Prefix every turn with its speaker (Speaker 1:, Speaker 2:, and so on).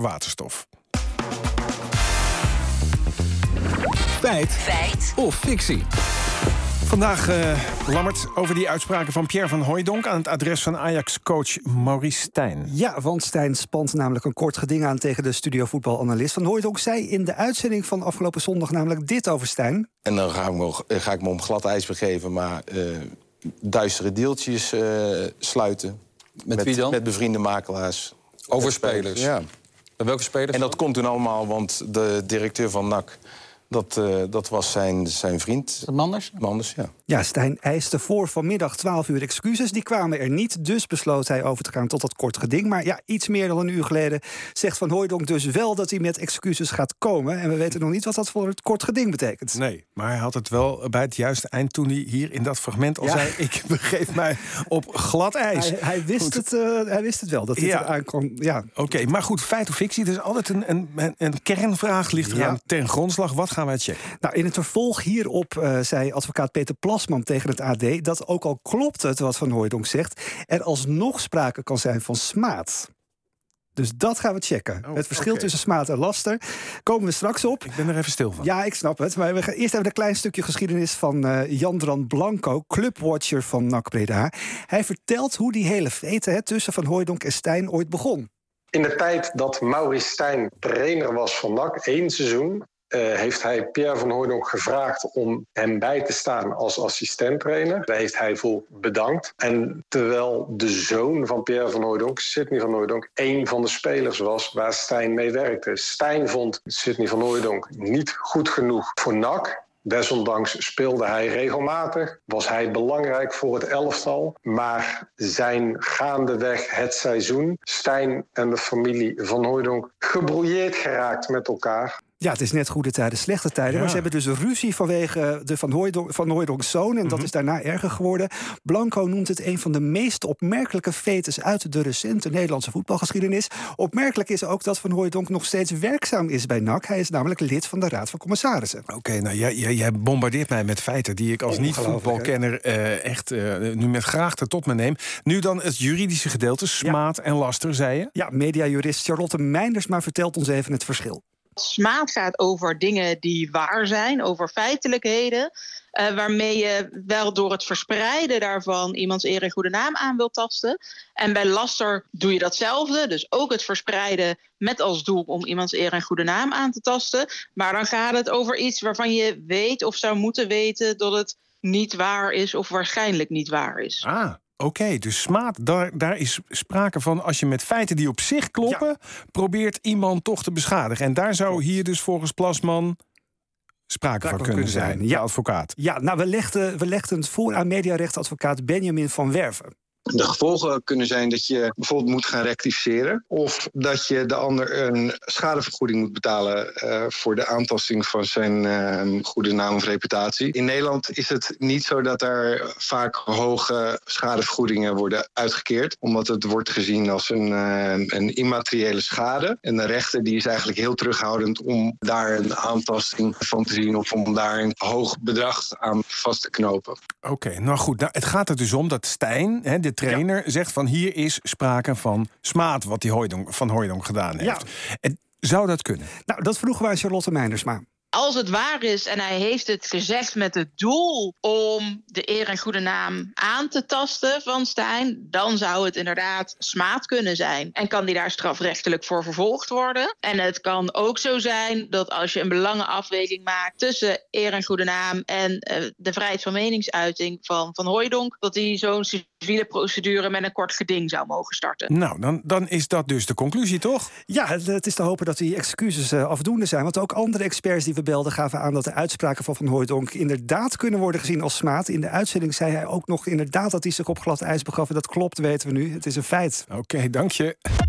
Speaker 1: waterstof. Feit.
Speaker 2: Feit.
Speaker 1: Of fictie. Vandaag, uh, Lammert, over die uitspraken van Pierre van Hooijdonk... aan het adres van Ajax-coach Maurice Stijn.
Speaker 3: Ja, want Stijn spant namelijk een kort geding aan... tegen de studiovoetbalanalist. Van Hooijdonk zei in de uitzending van afgelopen zondag... namelijk dit over Stijn.
Speaker 4: En dan ga ik me, ga ik me om glad ijs begeven... maar uh, duistere deeltjes uh, sluiten.
Speaker 5: Met, met, wie dan?
Speaker 4: Met bevriende makelaars.
Speaker 5: Over spelers?
Speaker 4: Ja.
Speaker 5: En welke spelers?
Speaker 4: En dat komt toen allemaal, want de directeur van NAC... Dat, uh, dat was zijn, zijn vriend.
Speaker 5: Manders?
Speaker 4: Manders, ja.
Speaker 3: Ja, Stijn eiste voor vanmiddag 12 uur excuses. Die kwamen er niet, dus besloot hij over te gaan tot dat kort geding. Maar ja, iets meer dan een uur geleden zegt Van Hooijdonk dus wel... dat hij met excuses gaat komen. En we weten nog niet wat dat voor het kort geding betekent.
Speaker 1: Nee, maar hij had het wel bij het juiste eind toen hij hier in dat fragment al ja. zei... ik begeef mij op glad ijs.
Speaker 3: Hij, hij wist, het, uh, hij wist het wel, dat dit ja. eraan kwam. Ja.
Speaker 1: Oké, okay, maar goed, feit of fictie, er is altijd een, een, een kernvraag ligt eraan ja. ten grondslag. Wat gaan wij checken?
Speaker 3: Nou, in het vervolg hierop uh, zei advocaat Peter Plasman tegen het AD... dat ook al klopt het wat Van Hooijdonk zegt... er alsnog sprake kan zijn van smaad. Dus dat gaan we checken. Oh, het verschil okay. tussen smaad en laster komen we straks op.
Speaker 1: Ik ben er even stil van.
Speaker 3: Ja, ik snap het. Maar we gaan eerst even een klein stukje geschiedenis van uh, Jandran Blanco, clubwatcher van NAC Breda. Hij vertelt hoe die hele fete tussen Van Hooijdonk en Stijn ooit begon.
Speaker 6: In de tijd dat Maurice Stijn trainer was van NAC, één seizoen, uh, heeft hij Pierre van Hooydonk gevraagd om hem bij te staan als assistenttrainer. Daar heeft hij voor bedankt. En terwijl de zoon van Pierre van Hooydonk, Sidney van Hooydonk, een van de spelers was waar Stijn mee werkte. Stijn vond Sidney van Hooydonk niet goed genoeg voor NAC. Desondanks speelde hij regelmatig, was hij belangrijk voor het elftal. Maar zijn gaandeweg het seizoen, Stijn en de familie van Hooydonk gebrouilleerd geraakt met elkaar.
Speaker 3: Ja, het is net goede tijden, slechte tijden. Ja. Maar ze hebben dus ruzie vanwege de Van Hooijdonk, van Hooijdonks zoon. En mm -hmm. dat is daarna erger geworden. Blanco noemt het een van de meest opmerkelijke fetes... uit de recente Nederlandse voetbalgeschiedenis. Opmerkelijk is ook dat Van Hooijdonk nog steeds werkzaam is bij NAC. Hij is namelijk lid van de Raad van Commissarissen.
Speaker 1: Oké, okay, nou jij, jij, jij, bombardeert mij met feiten... die ik als niet-voetbalkenner uh, echt uh, nu met graagte tot me neem. Nu dan het juridische gedeelte, smaad ja. en laster, zei je?
Speaker 3: Ja, mediajurist Charlotte Meindersma vertelt ons even het verschil.
Speaker 7: Smaad gaat over dingen die waar zijn, over feitelijkheden. Uh, waarmee je wel door het verspreiden daarvan iemands eer en goede naam aan wilt tasten. En bij laster doe je datzelfde. Dus ook het verspreiden met als doel om iemands eer en goede naam aan te tasten. Maar dan gaat het over iets waarvan je weet of zou moeten weten dat het niet waar is of waarschijnlijk niet waar is.
Speaker 1: Ah. Oké, okay, dus smaad, daar, daar is sprake van als je met feiten die op zich kloppen, ja. probeert iemand toch te beschadigen. En daar zou hier dus volgens Plasman sprake van kunnen zijn. zijn. Ja, advocaat.
Speaker 3: Ja, nou, we legden, we legden het voor aan mediarechtadvocaat Benjamin van Werven.
Speaker 8: De gevolgen kunnen zijn dat je bijvoorbeeld moet gaan rectificeren. Of dat je de ander een schadevergoeding moet betalen uh, voor de aantasting van zijn uh, goede naam of reputatie. In Nederland is het niet zo dat er vaak hoge schadevergoedingen worden uitgekeerd. Omdat het wordt gezien als een, uh, een immateriële schade. En de rechter die is eigenlijk heel terughoudend om daar een aantasting van te zien. Of om daar een hoog bedrag aan vast te knopen.
Speaker 1: Oké, nou goed. Nou, het gaat er dus om dat Stijn... Hè, de trainer ja. zegt van hier is sprake van smaad wat die Hooijdonk, van Hooijdonk gedaan heeft. Ja. En zou dat kunnen?
Speaker 3: Nou, dat vroegen wij Charlotte Meindersma.
Speaker 7: Als het waar is en hij heeft het gezegd met het doel om de eer en goede naam aan te tasten van Stijn, dan zou het inderdaad smaad kunnen zijn. En kan die daar strafrechtelijk voor vervolgd worden. En het kan ook zo zijn dat als je een belangenafweging maakt tussen eer en goede naam en uh, de vrijheid van meningsuiting van Van Hooijdonk, dat hij zo'n civiele procedure met een kort geding zou mogen starten.
Speaker 1: Nou, dan, dan is dat dus de conclusie, toch?
Speaker 3: Ja, het, het is te hopen dat die excuses uh, afdoende zijn. Want ook andere experts die we belden gaven aan dat de uitspraken van Van Hooijdonk inderdaad kunnen worden gezien als smaad. In de uitzending zei hij ook nog inderdaad dat hij zich op glad ijs begaf. En dat klopt, weten we nu. Het is een feit.
Speaker 1: Oké, okay, dank je.